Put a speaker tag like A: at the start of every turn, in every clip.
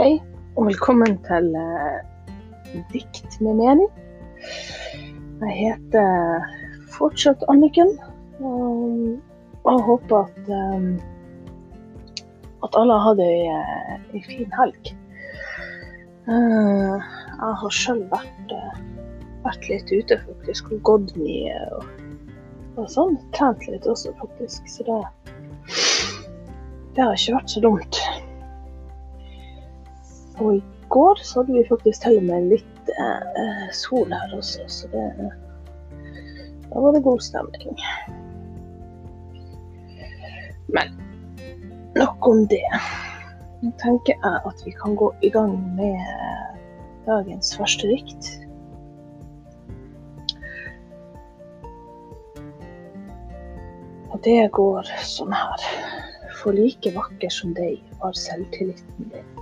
A: Hei, og velkommen til eh, Dikt med mening. Jeg heter fortsatt Anniken, og håper at, um, at alle har hatt ei, eh, fin helg. Jeg har sjøl vært, vært litt ute, faktisk, og gått mye. Og, og sånn. Trent litt også, faktisk. Så det, det har ikke vært så dumt. Og i går så hadde vi faktisk til og med litt eh, sol her også, så det Da var det god stemning. Men nok om det. Nå tenker jeg at vi kan gå i gang med dagens første dikt. Og det går sånn her. For like vakker som deg var selvtilliten din.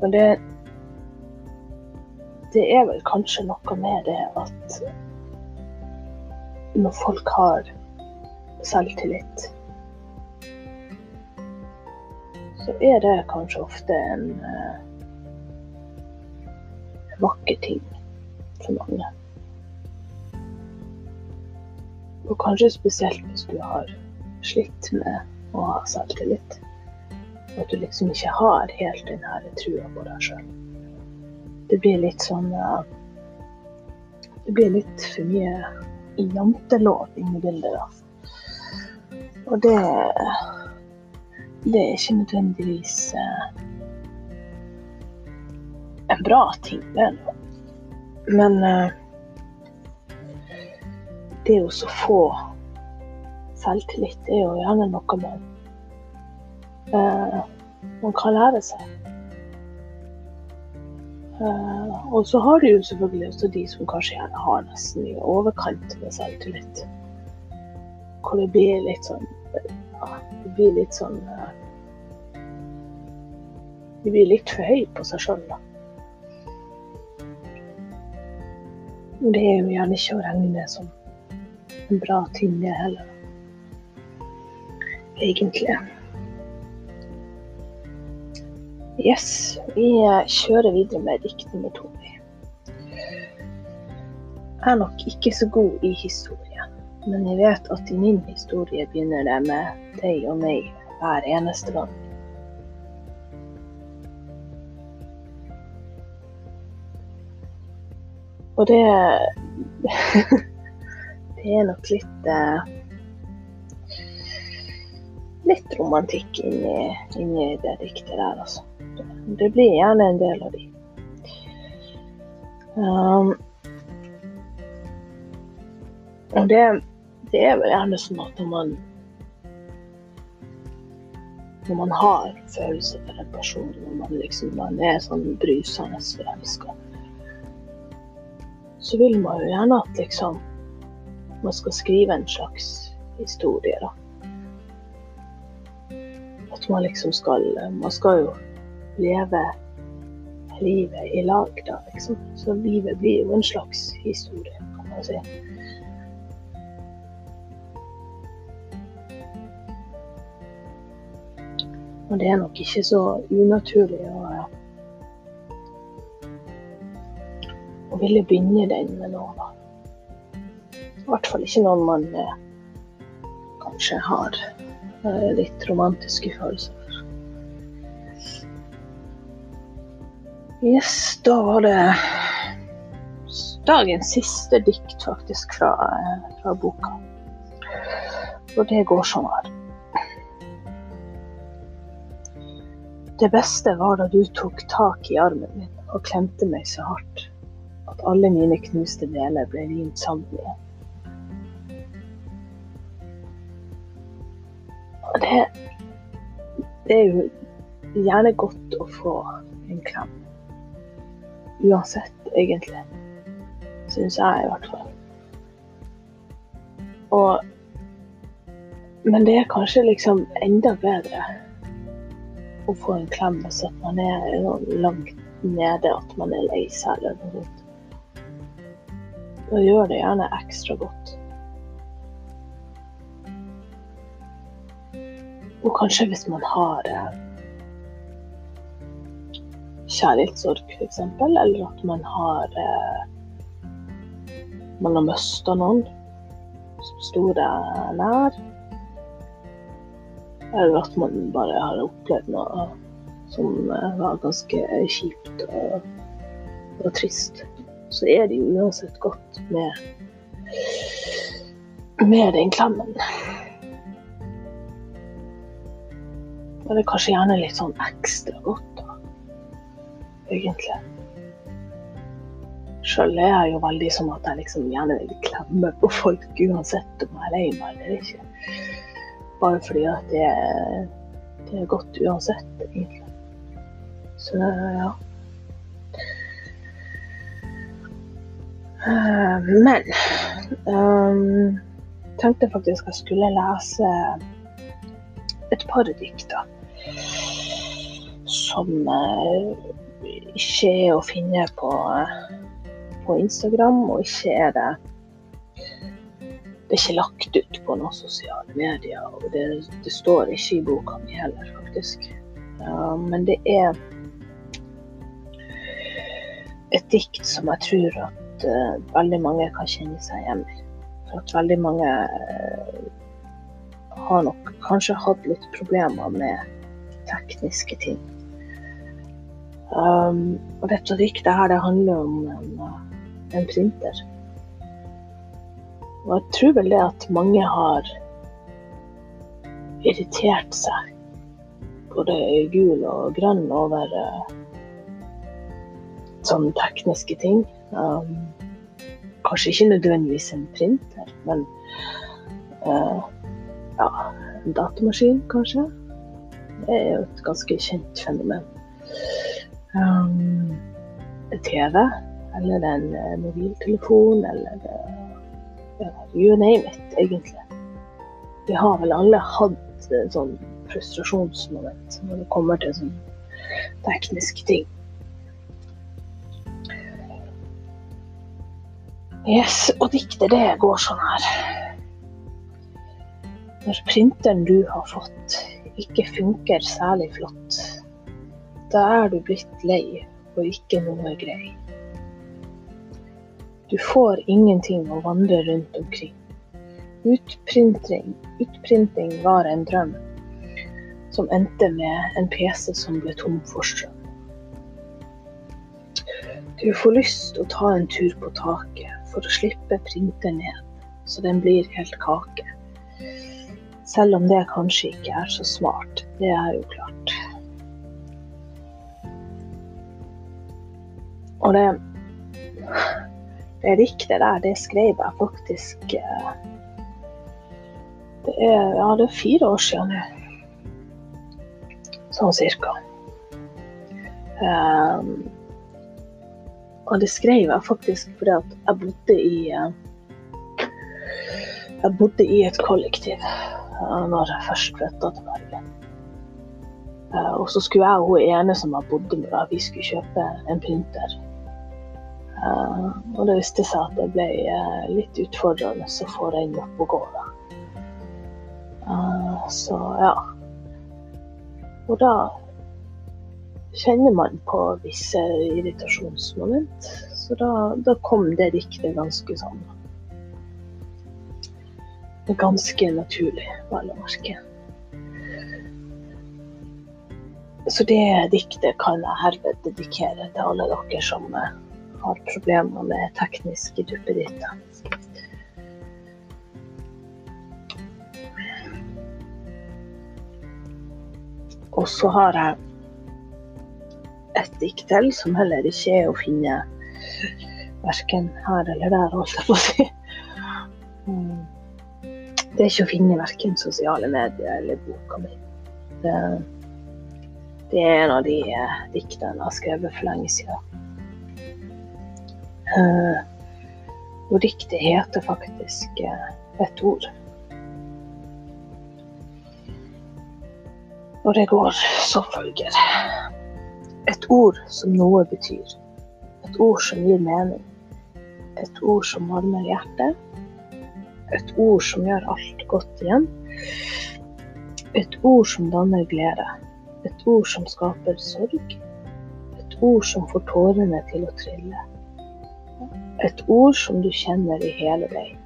A: Men det Det er vel kanskje noe med det at når folk har selvtillit, så er det kanskje ofte en uh, vakker ting for mange. Og kanskje spesielt hvis du har slitt med å ha selvtillit. Og at du liksom ikke har helt den her trua på deg sjøl. Det blir litt sånn uh, Det blir litt for mye jantelov inni bildet, da. Og det Det er ikke nødvendigvis uh, en bra ting, det er. Men uh, det å så få selvtillit, er jo gjerne noe man uh, man kan lære seg. Eh, og så har du jo selvfølgelig også de som kanskje gjerne har nesten i overkant med selvtillit. Hvor det blir litt sånn Det blir litt sånn uh, De blir litt for høye på seg sjøl, da. Det er jo gjerne ikke å regne som en bra ting, det heller. Egentlig. Yes, vi kjører videre med dikt nummer to. Jeg er nok ikke så god i historie, men jeg vet at i min historie begynner det med deg og meg hver eneste gang. Og det Det er nok litt eh, Litt romantikk inni, inni det diktet der, altså. Det blir gjerne en del av de. Um, og det, det, er vel gjerne sånn at når man når man har følelser for en person, når man liksom man er sånn brysende forelska, så vil man jo gjerne at liksom man skal skrive en slags historie, da. Man liksom skal Man skal jo leve livet i lag, da, liksom. Så livet blir jo en slags historie, kan man si. Og det er nok ikke så unaturlig å, å ville begynne den med noe. da. I hvert fall ikke noen man eh, kanskje har litt romantiske følelser Yes, da var det dagens siste dikt, faktisk, fra, fra boka. Og det går sånn her. Det beste var da du tok tak i armen min og klemte meg så hardt at alle mine knuste deler ble limt sammen igjen. Det, det er jo gjerne godt å få en klem uansett, egentlig. Syns jeg, i hvert fall. Og Men det er kanskje liksom enda bedre å få en klem hvis at man er langt nede, at man er lei seg eller noe sånt. Da gjør det gjerne ekstra godt. Og kanskje hvis man har eh, kjærlighetssorg, f.eks., eller at man har eh, man har mista noen som store nær. Eller at man bare har opplevd noe som eh, var ganske kjipt og, og trist. Så er det jo uansett godt med, med den klemmen. Og det er kanskje gjerne litt sånn ekstra godt, da. Egentlig. Sjøl er jeg jo veldig sånn at jeg liksom gjerne vil klemme på folk uansett om jeg er lei meg eller ikke. Bare fordi at det det er godt uansett, egentlig. Så ja. Eh, men um, tenkte faktisk jeg skulle lese et par dikter som uh, ikke er å finne på, uh, på, Instagram, og ikke er det Det er ikke lagt ut på noen sosiale medier, og det, det står ikke i boka mi heller, faktisk. Uh, men det er et dikt som jeg tror at veldig mange kan kjenne seg igjen i. For at veldig mange har nok kanskje hatt litt problemer med tekniske ting. Um, dette diktet her, det handler om en, uh, en, printer. Og jeg tror vel det at mange har irritert seg, både gul og grønn, over uh, sånne tekniske ting. Um, kanskje ikke nødvendigvis en printer, men uh, ja, en datamaskin, kanskje. Det er jo et ganske kjent fenomen. Um, TV, eller en eh, mobiltelefon, eller ja, you name it, egentlig. Vi har vel alle hatt sånn frustrasjonsmoment når det kommer til sånn tekniske ting. Yes, og diktet det går sånn her. Når printeren du har fått ikke funker særlig flott, da er du blitt lei og ikke noe grei. Du får ingenting å vandre rundt omkring. Utprinting, utprinting var en drøm som endte med en PC som ble tom for strøm. Du får lyst til å ta en tur på taket for å slippe printer ned, så den blir helt kake. Selv om det kanskje ikke er så smart, det er jo klart. Og det, det riktige der, det skrev jeg faktisk eh, Det er, ja, det er fire år siden nå. Sånn cirka. Um, og det skrev jeg faktisk fordi at jeg bodde i uh, Jeg bodde i et kollektiv når jeg først flytta til Bergen. Uh, og så skulle jeg og hun ene som jeg bodde med, da, vi skulle kjøpe en printer Uh, og det viste seg at det ble litt utfordrende å få den opp og gå. Da. Så ja. Og da kjenner man på visse irritasjonsmoment. Så da, da kom det diktet ganske sånn Ganske naturlig, vel å merke. Så det diktet kan jeg herved dedikere til alle dere som har problemer med tekniske duppeditter. Og så har jeg et dikt til som heller ikke er å finne verken her eller der, holdt jeg på å si. Det er ikke å finne verken sosiale medier eller boka mi. Det, det er en av de eh, diktene jeg har skrevet for lenge siden. Eh, og diktet heter faktisk eh, et ord. Og det går som følger. Et ord som noe betyr. Et ord som gir mening. Et ord som varmer hjertet. Et ord som gjør alt godt igjen. Et ord som danner glede. Et ord som skaper sorg. Et ord som får tårene til å trille. Et ord som du kjenner i hele deg.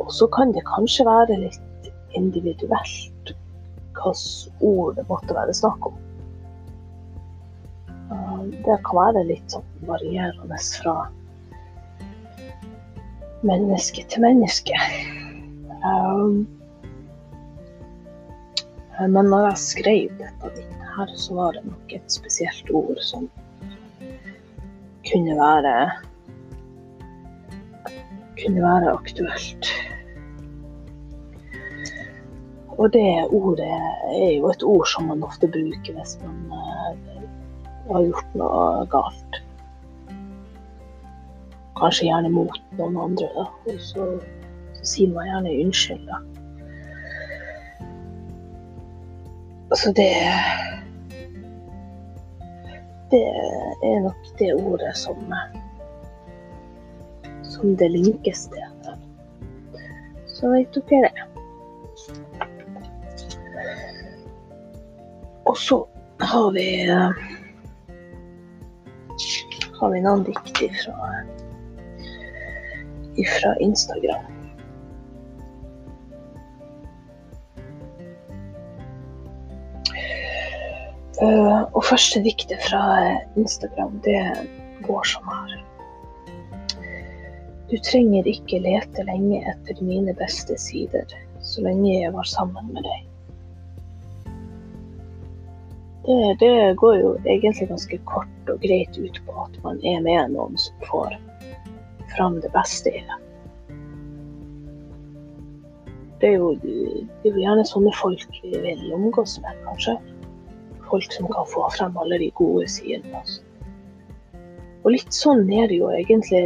A: Og så kan det kanskje være litt individuelt hvilke ord det måtte være snakk om. Det kan være litt sånn varierende fra menneske til menneske. Um, men når jeg skrev dette her, så var det nok et spesielt ord som kunne være kunne være aktuelt. Og det ordet er jo et ord som man ofte bruker hvis man uh, har gjort noe galt. Kanskje gjerne mot noen andre, da. Og så, så sier man gjerne unnskyld, da. Altså det Det er nok det ordet som som det linkes til. Så vet dere det. Og så har vi har vi noen dikt fra, fra Instagram. Uh, og første diktet fra Instagram, det går som her. Du trenger ikke lete lenge etter mine beste sider, så lenge jeg var sammen med deg. Det, det, går jo egentlig ganske kort og greit ut på at man er med noen som får fram det beste i det. Det er, jo, det er jo gjerne sånne folk vi vil omgås med, kanskje. Folk som kan få frem alle de gode sidene. Altså. Og litt sånn er det jo egentlig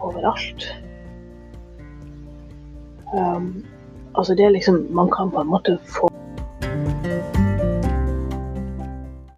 A: overalt. Um, altså det er liksom Man kan på en måte få